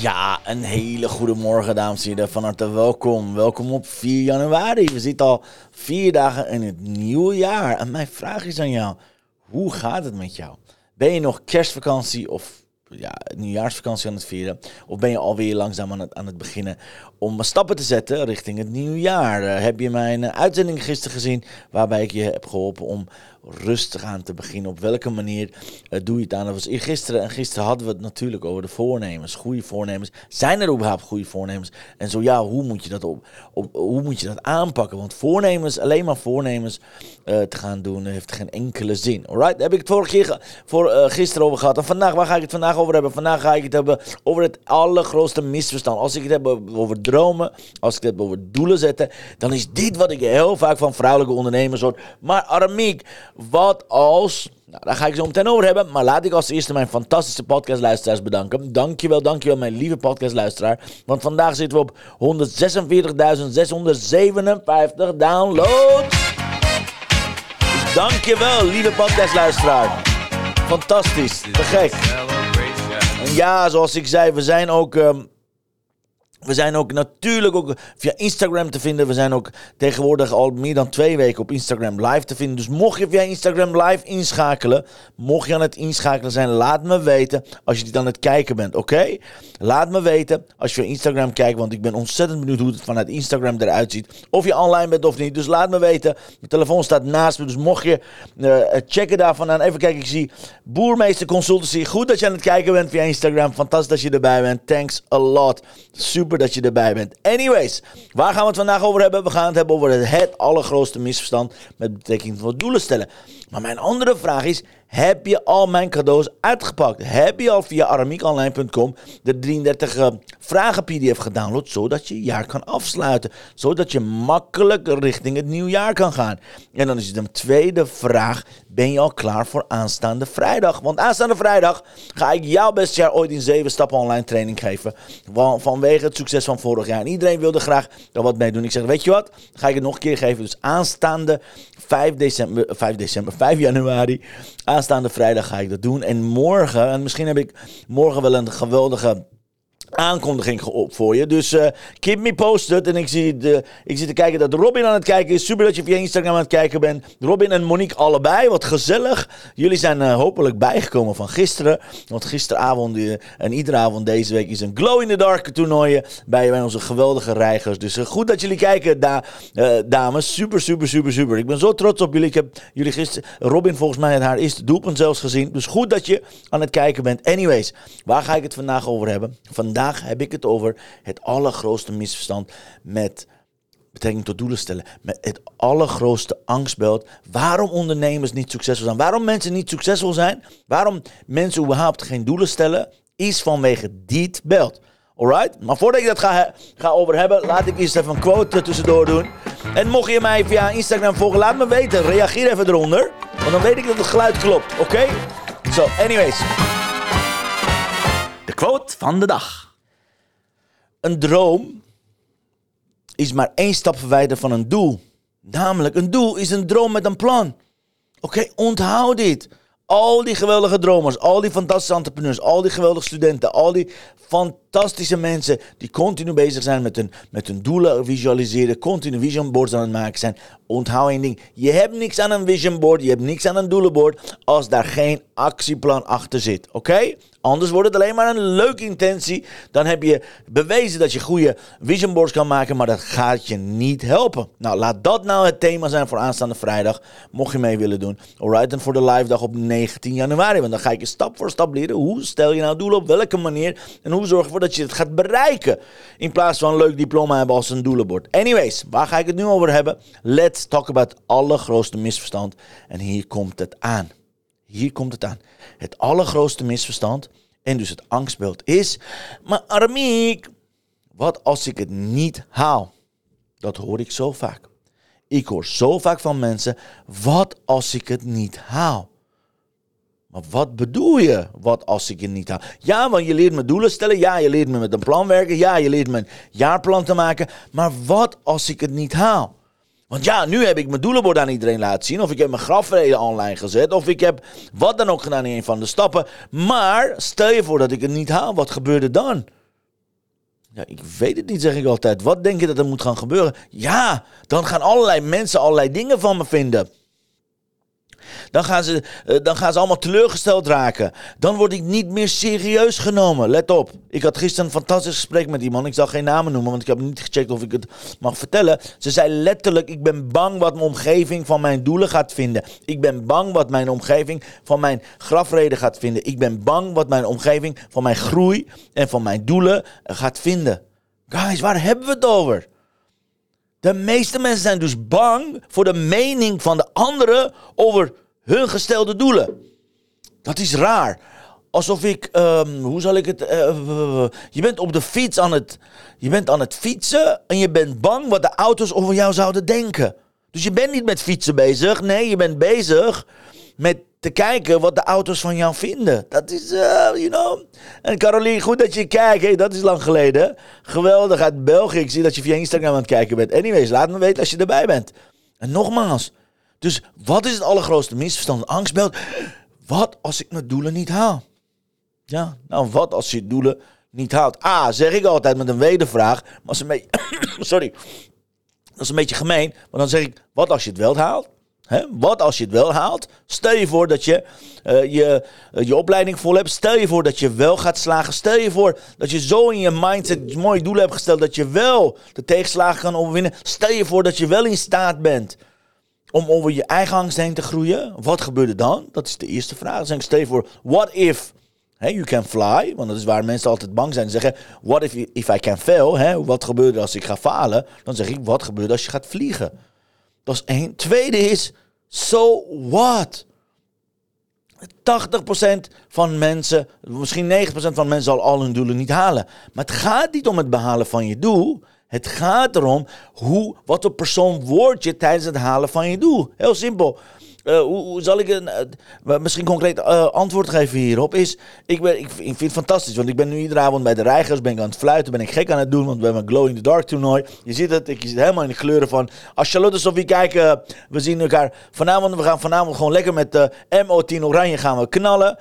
Ja, een hele goede morgen, dames en heren. Van harte welkom. Welkom op 4 januari. We zitten al vier dagen in het nieuwe jaar. En mijn vraag is aan jou: hoe gaat het met jou? Ben je nog kerstvakantie of ja, nieuwjaarsvakantie aan het vieren? Of ben je alweer langzaam aan het, aan het beginnen om stappen te zetten richting het nieuwe jaar? Uh, heb je mijn uitzending gisteren gezien waarbij ik je heb geholpen om rustig aan te beginnen? Op welke manier uh, doe je het aan? Dat was gisteren en gisteren hadden we het natuurlijk over de voornemens, goede voornemens. Zijn er überhaupt goede voornemens? En zo ja, hoe moet je dat, op, hoe moet je dat aanpakken? Want voornemens, alleen maar voornemens te gaan doen, heeft geen enkele zin. Alright, daar heb ik het vorige keer voor, gisteren over gehad. En vandaag, waar ga ik het vandaag over hebben? Vandaag ga ik het hebben over het allergrootste misverstand. Als ik het heb over dromen, als ik het over doelen zetten, dan is dit wat ik heel vaak van vrouwelijke ondernemers hoor. Maar Aramiek, wat als... Nou, daar ga ik zo meteen over hebben. Maar laat ik als eerste mijn fantastische podcastluisteraars bedanken. Dankjewel, dankjewel mijn lieve podcastluisteraar. Want vandaag zitten we op 146.657 downloads. Dus dankjewel, lieve podcastluisteraar. Fantastisch, te gek. En ja, zoals ik zei, we zijn ook... Um, we zijn ook natuurlijk ook via Instagram te vinden. We zijn ook tegenwoordig al meer dan twee weken op Instagram live te vinden. Dus mocht je via Instagram live inschakelen, mocht je aan het inschakelen zijn, laat me weten als je niet aan het kijken bent, oké? Laat me weten als je via Instagram kijkt, want ik ben ontzettend benieuwd hoe het vanuit Instagram eruit ziet. Of je online bent of niet. Dus laat me weten. Mijn telefoon staat naast me, dus mocht je uh, checken daarvan aan. Even kijken, ik zie Boermeester Consultancy. Goed dat je aan het kijken bent via Instagram. Fantastisch dat je erbij bent. Thanks a lot. Super dat je erbij bent. Anyways, waar gaan we het vandaag over hebben? We gaan het hebben over het, het allergrootste misverstand met betrekking tot doelen stellen. Maar mijn andere vraag is, heb je al mijn cadeaus uitgepakt? Heb je al via aramiekonline.com de 33 uh, vragen PDF gedownload, zodat je jaar kan afsluiten? Zodat je makkelijk richting het nieuwjaar kan gaan. En dan is het een tweede vraag, ben je al klaar voor aanstaande vrijdag? Want aanstaande vrijdag ga ik jouw beste jaar ooit in 7 stappen online training geven. vanwege het succes van vorig jaar. En iedereen wilde graag er wat mee doen. Ik zeg, weet je wat? Ga ik het nog een keer geven. Dus aanstaande 5 december, 5 december, 5 januari. Aanstaande vrijdag ga ik dat doen. En morgen, en misschien heb ik morgen wel een geweldige aankondiging op voor je. Dus uh, keep me posted. En ik, zie de, ik zit te kijken dat Robin aan het kijken is. Super dat je via Instagram aan het kijken bent. Robin en Monique allebei. Wat gezellig. Jullie zijn uh, hopelijk bijgekomen van gisteren. Want gisteravond uh, en iedere avond deze week is een Glow in the Dark toernooi bij, bij onze geweldige reigers. Dus goed dat jullie kijken, da dames. Super, super, super, super. Ik ben zo trots op jullie. Ik heb jullie gisteren, Robin volgens mij haar eerste doelpunt zelfs gezien. Dus goed dat je aan het kijken bent. Anyways, waar ga ik het vandaag over hebben? Vandaag Vandaag heb ik het over het allergrootste misverstand met betrekking tot doelen stellen. Met het allergrootste angstbeeld. Waarom ondernemers niet succesvol zijn. Waarom mensen niet succesvol zijn. Waarom mensen überhaupt geen doelen stellen. Is vanwege dit beeld. Alright? Maar voordat ik dat ga, ga over hebben, laat ik eerst even een quote tussendoor doen. En mocht je mij via Instagram volgen, laat me weten. Reageer even eronder. Want dan weet ik dat het geluid klopt. Oké? So, anyways. De quote van de dag. Een droom is maar één stap verwijderd van een doel. Namelijk, een doel is een droom met een plan. Oké, onthoud dit. Al die geweldige dromers, al die fantastische entrepreneurs, al die geweldige studenten, al die fantastische mensen die continu bezig zijn met hun, met hun doelen visualiseren, continu vision boards aan het maken zijn. Onthoud één ding, je hebt niks aan een vision board, je hebt niks aan een doelenboard als daar geen actieplan achter zit. Oké? Anders wordt het alleen maar een leuke intentie. Dan heb je bewezen dat je goede vision boards kan maken, maar dat gaat je niet helpen. Nou, laat dat nou het thema zijn voor aanstaande vrijdag, mocht je mee willen doen. Alright, en voor de live dag op 19 januari, want dan ga ik je stap voor stap leren. Hoe stel je nou doelen, op welke manier en hoe zorg je ervoor dat je het gaat bereiken. In plaats van een leuk diploma hebben als een doelenbord. Anyways, waar ga ik het nu over hebben? Let's talk about het allergrootste misverstand. En hier komt het aan. hier komt het aan. Het allergrootste misverstand en dus het angstbeeld is, maar Aramiek, wat als ik het niet haal? Dat hoor ik zo vaak. Ik hoor zo vaak van mensen, wat als ik het niet haal? Maar wat bedoel je, wat als ik het niet haal? Ja, want je leert me doelen stellen. Ja, je leert me met een plan werken. Ja, je leert me een jaarplan te maken. Maar wat als ik het niet haal? Want ja, nu heb ik mijn doelenbord aan iedereen laten zien. Of ik heb mijn grafreden online gezet. Of ik heb wat dan ook gedaan in een van de stappen. Maar stel je voor dat ik het niet haal. Wat gebeurt er dan? Ja, ik weet het niet, zeg ik altijd. Wat denk je dat er moet gaan gebeuren? Ja, dan gaan allerlei mensen allerlei dingen van me vinden. Dan gaan, ze, uh, dan gaan ze allemaal teleurgesteld raken. Dan word ik niet meer serieus genomen. Let op. Ik had gisteren een fantastisch gesprek met iemand. Ik zal geen namen noemen, want ik heb niet gecheckt of ik het mag vertellen. Ze zei letterlijk: Ik ben bang wat mijn omgeving van mijn doelen gaat vinden. Ik ben bang wat mijn omgeving van mijn grafreden gaat vinden. Ik ben bang wat mijn omgeving van mijn groei en van mijn doelen gaat vinden. Guys, waar hebben we het over? De meeste mensen zijn dus bang voor de mening van de anderen over hun gestelde doelen. Dat is raar. Alsof ik, um, hoe zal ik het, uh, je bent op de fiets aan het, je bent aan het fietsen en je bent bang wat de auto's over jou zouden denken. Dus je bent niet met fietsen bezig, nee, je bent bezig met te kijken wat de auto's van jou vinden. Dat is, uh, you know. En Caroline, goed dat je kijkt. Hey, dat is lang geleden. Geweldig uit België. Ik zie dat je via Instagram aan het kijken bent. Anyways, laat me weten als je erbij bent. En nogmaals. Dus wat is het allergrootste misverstand? Angstbeeld. Wat als ik mijn doelen niet haal? Ja, nou wat als je doelen niet haalt? A, zeg ik altijd met een wedervraag. Maar als een beetje... Sorry. Dat is een beetje gemeen. Maar dan zeg ik, wat als je het wel haalt? Wat als je het wel haalt? Stel je voor dat je uh, je, uh, je opleiding vol hebt. Stel je voor dat je wel gaat slagen. Stel je voor dat je zo in je mindset mooie doelen hebt gesteld dat je wel de tegenslagen kan overwinnen. Stel je voor dat je wel in staat bent om over je eigen angst heen te groeien. Wat gebeurt er dan? Dat is de eerste vraag. Dan stel je voor, what if you can fly, want dat is waar mensen altijd bang zijn. Ze zeggen, what if, if I can fail? Hè? Wat gebeurt er als ik ga falen? Dan zeg ik, wat gebeurt als je gaat vliegen? Dat is één. Tweede is, so what? 80% van mensen, misschien 90% van mensen zal al hun doelen niet halen. Maar het gaat niet om het behalen van je doel. Het gaat erom hoe, wat voor persoon word je tijdens het halen van je doel. Heel simpel. Uh, hoe, zal ik een, uh, misschien concreet uh, antwoord geven hierop? Is, ik, ben, ik, vind het fantastisch, want ik ben nu iedere avond bij de Reigers, ben ik aan het fluiten, ben ik gek aan het doen, want we hebben een Glow in the Dark toernooi. Je ziet het, ik zit helemaal in de kleuren van. Als Charlotte Sophie kijken, we zien elkaar vanavond, we gaan vanavond gewoon lekker met de MO10 Oranje gaan we knallen.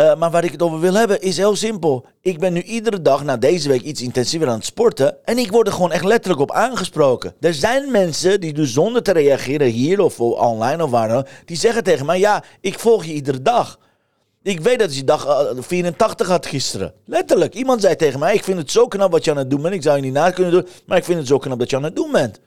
Uh, maar waar ik het over wil hebben is heel simpel. Ik ben nu iedere dag, na deze week, iets intensiever aan het sporten. En ik word er gewoon echt letterlijk op aangesproken. Er zijn mensen die dus zonder te reageren hier of online of waar dan die zeggen tegen mij: Ja, ik volg je iedere dag. Ik weet dat je dag 84 had gisteren. Letterlijk. Iemand zei tegen mij: Ik vind het zo knap wat je aan het doen bent. Ik zou je niet na kunnen doen, maar ik vind het zo knap dat je aan het doen bent.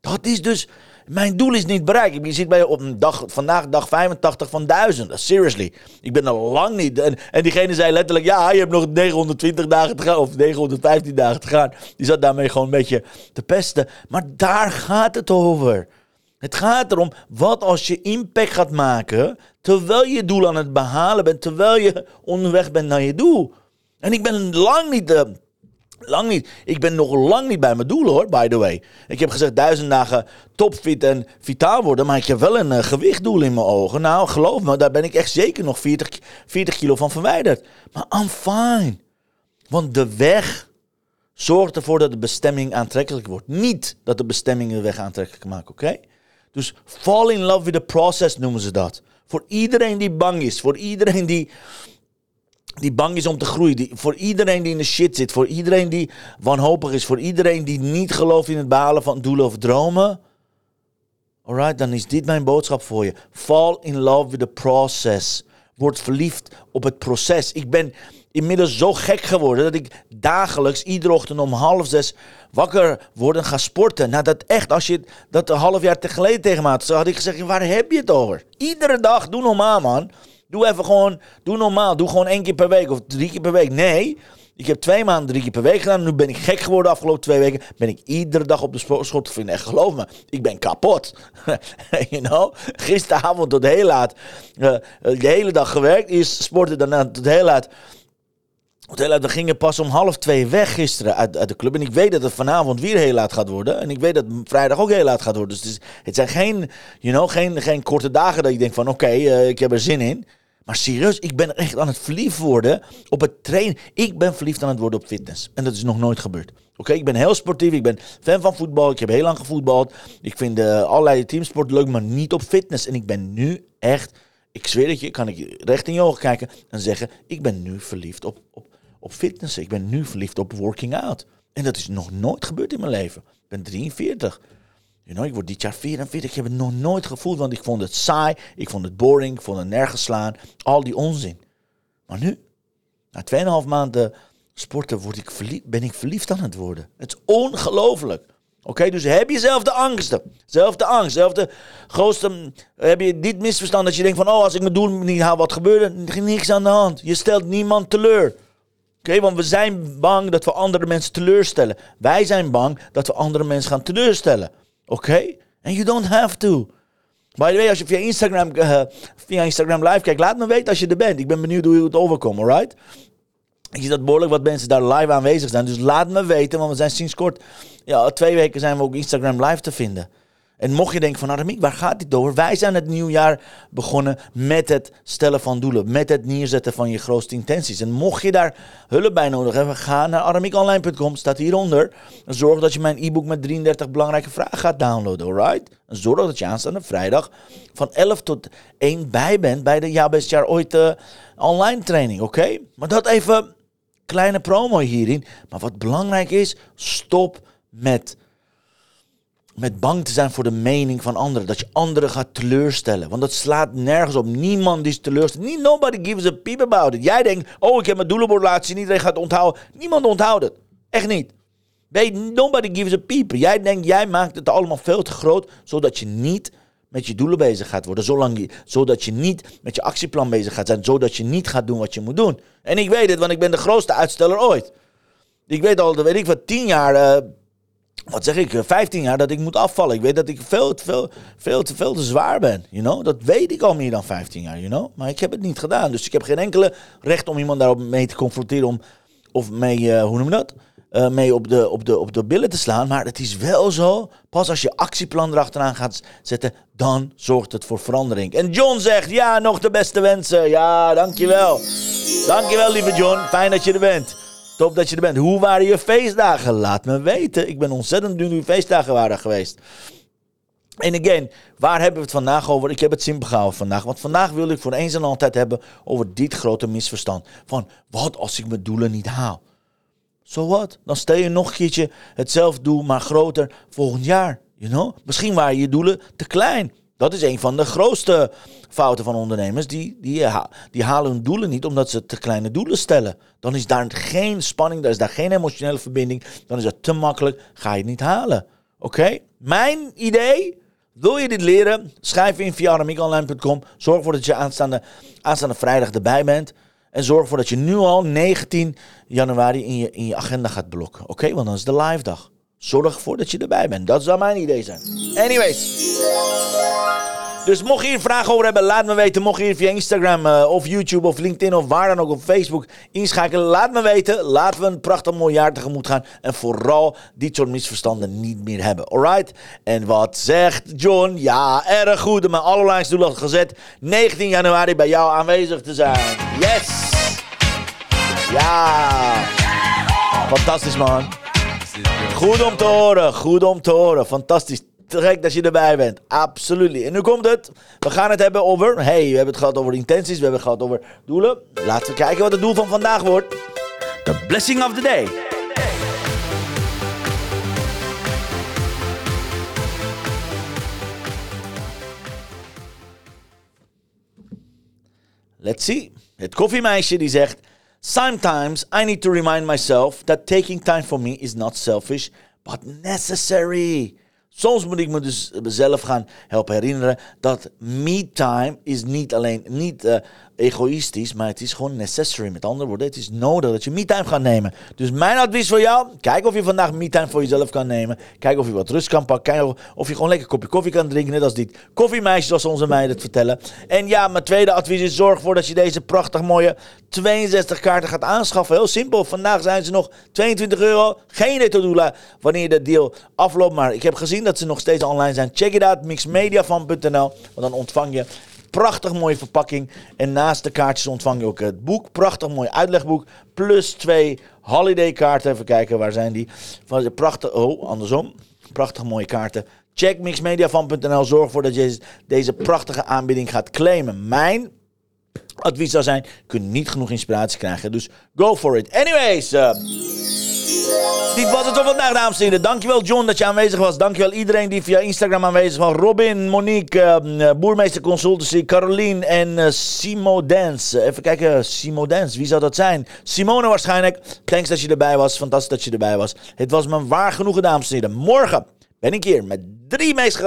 Dat is dus mijn doel is niet bereikt. Je zit bij op een dag, vandaag dag 85 van 1000. Seriously. Ik ben er lang niet. En, en diegene zei letterlijk: Ja, je hebt nog 920 dagen te gaan. Of 915 dagen te gaan. Die zat daarmee gewoon een beetje te pesten. Maar daar gaat het over. Het gaat erom, wat als je impact gaat maken. terwijl je doel aan het behalen bent. terwijl je onderweg bent naar je doel. En ik ben lang niet. Uh, Lang niet. Ik ben nog lang niet bij mijn doel hoor, by the way. Ik heb gezegd duizend dagen topfit en vitaal worden. Maar ik heb wel een uh, gewichtdoel in mijn ogen. Nou, geloof me, daar ben ik echt zeker nog 40, 40 kilo van verwijderd. Maar I'm fine. Want de weg zorgt ervoor dat de bestemming aantrekkelijk wordt. Niet dat de bestemming de weg aantrekkelijk maakt, oké? Dus fall in love with the process noemen ze dat. Voor iedereen die bang is, voor iedereen die die bang is om te groeien. Die, voor iedereen die in de shit zit. Voor iedereen die wanhopig is. Voor iedereen die niet gelooft in het behalen van doelen of dromen. Alright, dan is dit mijn boodschap voor je. Fall in love with the process. Word verliefd op het proces. Ik ben inmiddels zo gek geworden dat ik dagelijks, iedere ochtend om half zes wakker word en ga sporten. Nou, dat echt, als je dat een half jaar geleden tegen me had, had ik gezegd, waar heb je het over? Iedere dag, doe normaal man. Doe even gewoon, doe normaal. Doe gewoon één keer per week of drie keer per week. Nee, Ik heb twee maanden drie keer per week gedaan. Nu ben ik gek geworden de afgelopen twee weken. Ben ik iedere dag op de te vinden. En geloof me, ik ben kapot. you know? Gisteravond tot heel laat. Uh, de hele dag gewerkt. Eerst sporten, daarna tot heel laat. Tot heel. We gingen pas om half twee weg gisteren uit, uit, de club. En ik weet dat het vanavond weer heel laat gaat worden. En ik weet dat vrijdag ook heel laat gaat worden. Dus het, zijn geen, you know, geen, geen korte dagen dat je denkt van oké, uh, ik heb er zin in. Maar serieus, ik ben echt aan het verliefd worden op het trainen. Ik ben verliefd aan het worden op fitness. En dat is nog nooit gebeurd. Oké, ik ben heel sportief. Ik ben fan van voetbal. Ik heb heel lang gevoetbald. Ik vind uh, allerlei teamsport leuk, maar niet op fitness. En ik ben nu echt, ik zweer het je, kan ik recht in je ogen kijken en zeggen: Ik ben nu verliefd op, op, op fitness. Ik ben nu verliefd op working out. En dat is nog nooit gebeurd in mijn leven. Ik ben 43. You know, ik word dit jaar 44. Ik heb het nog nooit gevoeld, want ik vond het saai. Ik vond het boring. Ik vond het nergens slaan. Al die onzin. Maar nu, na 2,5 maanden sporten, word ik verliefd, ben ik verliefd aan het worden. Het is ongelooflijk. Oké, dus heb je zelf de angsten. Zelf de angst. Zelf grootste. Heb je dit misverstand dat je denkt van: oh, als ik mijn doel niet haal, wat gebeurt er? Niks aan de hand. Je stelt niemand teleur. Oké, want we zijn bang dat we andere mensen teleurstellen. Wij zijn bang dat we andere mensen gaan teleurstellen. Oké? Okay? And you don't have to. By the way, als je via Instagram, uh, via Instagram live kijkt, laat me weten als je er bent. Ik ben benieuwd hoe je het overkomt, alright? Ik zie dat behoorlijk wat mensen daar live aanwezig zijn. Dus laat me weten, want we zijn sinds kort, ja, twee weken zijn we ook Instagram live te vinden. En mocht je denken van Aramiek, waar gaat dit over? Wij zijn het nieuwjaar begonnen met het stellen van doelen. Met het neerzetten van je grootste intenties. En mocht je daar hulp bij nodig hebben, ga naar aramiekonline.com, staat hieronder. Zorg dat je mijn e-book met 33 belangrijke vragen gaat downloaden, alright? En zorg dat je aanstaande vrijdag van 11 tot 1 bij bent bij de Ja Best Jaar Ooit uh, online training, oké? Maar dat even, kleine promo hierin. Maar wat belangrijk is, stop met met bang te zijn voor de mening van anderen. Dat je anderen gaat teleurstellen. Want dat slaat nergens op. Niemand is teleursteld. Nobody gives a peep about it. Jij denkt, oh ik heb mijn doelenbord laten zien. Iedereen gaat onthouden. Niemand onthoudt het. Echt niet. nobody gives a peep. Jij denkt, jij maakt het allemaal veel te groot. Zodat je niet met je doelen bezig gaat worden. Zolang je, zodat je niet met je actieplan bezig gaat zijn. Zodat je niet gaat doen wat je moet doen. En ik weet het, want ik ben de grootste uitsteller ooit. Ik weet al, weet ik wat, tien jaar... Uh, wat zeg ik, 15 jaar dat ik moet afvallen. Ik weet dat ik veel, veel, veel, te, veel te zwaar ben. You know? Dat weet ik al meer dan 15 jaar. You know? Maar ik heb het niet gedaan. Dus ik heb geen enkele recht om iemand daarop mee te confronteren. Om, of mee, uh, hoe noem je dat? Uh, mee op de, op, de, op de billen te slaan. Maar het is wel zo. Pas als je actieplan erachteraan gaat zetten. Dan zorgt het voor verandering. En John zegt: Ja, nog de beste wensen. Ja, dankjewel. Dankjewel, lieve John. Fijn dat je er bent. Top dat je er bent. Hoe waren je feestdagen? Laat me weten. Ik ben ontzettend benieuwd hoe je feestdagen waren geweest. En again, waar hebben we het vandaag over? Ik heb het simpel gehouden vandaag. Want vandaag wil ik voor eens en altijd hebben over dit grote misverstand. Van, wat als ik mijn doelen niet haal? Zo so wat? Dan stel je nog een keertje hetzelfde doel, maar groter volgend jaar. You know? Misschien waren je doelen te klein. Dat is een van de grootste fouten van ondernemers. Die, die, die halen hun doelen niet omdat ze te kleine doelen stellen. Dan is daar geen spanning, dan is daar geen emotionele verbinding. Dan is het te makkelijk, ga je het niet halen. Oké? Mijn idee, wil je dit leren? Schrijf in via aramiekonline.com. Zorg ervoor dat je aanstaande, aanstaande vrijdag erbij bent. En zorg ervoor dat je nu al 19 januari in je, in je agenda gaat blokken. Oké? Want dan is de live dag. Zorg ervoor dat je erbij bent. Dat zou mijn idee zijn. Anyways. Dus mocht je hier vragen over hebben, laat me weten. Mocht je hier via Instagram uh, of YouTube of LinkedIn of waar dan ook op Facebook inschakelen, laat me weten. Laten we een prachtig mooi jaar tegemoet gaan. En vooral dit soort misverstanden niet meer hebben. Alright? En wat zegt John? Ja, erg goed. Mijn allerlangste doel had gezet. 19 januari bij jou aanwezig te zijn. Yes! Ja! Fantastisch man. Goed om te horen, goed om te horen. Fantastisch. Te gek dat je erbij bent. Absoluut. En nu komt het. We gaan het hebben over. Hey, we hebben het gehad over intenties. We hebben het gehad over doelen. Laten we kijken wat het doel van vandaag wordt. The blessing of the day. Let's see. Het koffiemeisje die zegt. Sometimes I need to remind myself that taking time for me is not selfish, but necessary. Soms moet ik me dus mezelf gaan helpen herinneren dat me time is niet alleen niet uh, egoïstisch, maar het is gewoon necessary. Met andere woorden, het is nodig dat je me-time gaat nemen. Dus mijn advies voor jou, kijk of je vandaag me-time voor jezelf kan nemen. Kijk of je wat rust kan pakken. Kijk of, je gewoon lekker kopje koffie kan drinken. Net als dit koffiemeisje, zoals onze meiden het vertellen. En ja, mijn tweede advies is zorg ervoor dat je deze prachtig mooie 62 kaarten gaat aanschaffen. Heel simpel. Vandaag zijn ze nog 22 euro. Geen etodoela wanneer de deal afloopt. Maar ik heb gezien dat ze nog steeds online zijn. Check it out, mixmediafan.nl. Want dan ontvang je prachtig mooie verpakking. En naast de kaartjes ontvang je ook het boek. Prachtig mooi uitlegboek. Plus twee holiday kaarten. Even kijken, waar zijn die? Van prachtig, oh, andersom. Prachtig mooie kaarten. Check mixmediafan.nl. Zorg ervoor dat je deze prachtige aanbieding gaat claimen. Mijn advies zou zijn, kun niet genoeg inspiratie krijgen. Dus go for it. Anyways... Uh, dit was het voor vandaag, dames en heren. Dankjewel John dat je aanwezig was. Dankjewel iedereen die via Instagram aanwezig was. Robin, Monique, uh, Boermeester Consultancy, Caroline en Simo Dance. even kijken, Simo Dance, wie zou dat zijn? Simone waarschijnlijk. Thanks dat je erbij was. Fantastisch dat je erbij was. Het was me waar genoegen, dames en heren. Morgen ben ik hier met drie meest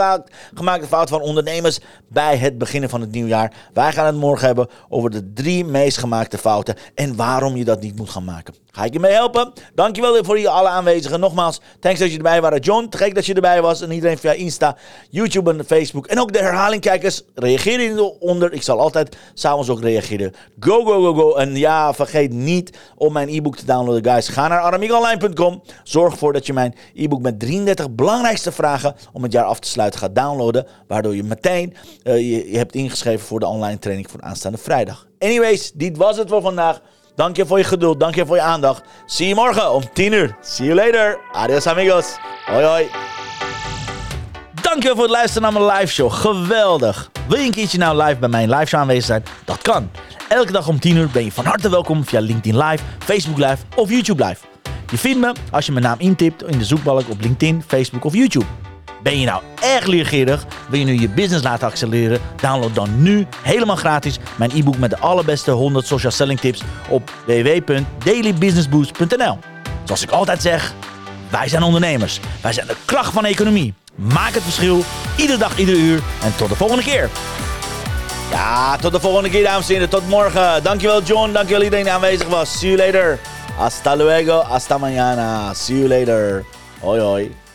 gemaakte fouten van ondernemers bij het beginnen van het nieuwjaar. Wij gaan het morgen hebben over de drie meest gemaakte fouten en waarom je dat niet moet gaan maken. Ga ik je mee helpen? Dankjewel voor je alle aanwezigen. Nogmaals, thanks dat je erbij was. John, te gek dat je erbij was. En iedereen via Insta, YouTube en Facebook. En ook de herhalingkijkers. Reageer hieronder. Ik zal altijd s'avonds ook reageren. Go, go, go, go. En ja, vergeet niet om mijn e-book te downloaden, guys. Ga naar aramigonline.com. Zorg ervoor dat je mijn e-book met 33 belangrijkste vragen om het jaar af te sluiten gaat downloaden. Waardoor je meteen uh, je, je hebt ingeschreven voor de online training voor aanstaande vrijdag. Anyways, dit was het voor vandaag. Dank je voor je geduld. Dank je voor je aandacht. Zie je morgen om 10 uur. See you later. Adios amigos. Hoi hoi. Dankjewel voor het luisteren naar mijn live show. Geweldig. Wil je een keertje nou live bij mijn live show aanwezig zijn? Dat kan. Elke dag om 10 uur ben je van harte welkom via LinkedIn Live, Facebook Live of YouTube Live. Je vindt me als je mijn naam intipt in de zoekbalk op LinkedIn, Facebook of YouTube. Ben je nou erg leergierig? Wil je nu je business laten accelereren? Download dan nu helemaal gratis mijn e-book met de allerbeste 100 social selling tips op www.dailybusinessboost.nl. Zoals ik altijd zeg, wij zijn ondernemers. Wij zijn de kracht van de economie. Maak het verschil, iedere dag, iedere uur. En tot de volgende keer. Ja, tot de volgende keer, dames en heren. Tot morgen. Dankjewel, John. Dankjewel iedereen die aanwezig was. See you later. Hasta luego. Hasta mañana. See you later. Hoi, hoi.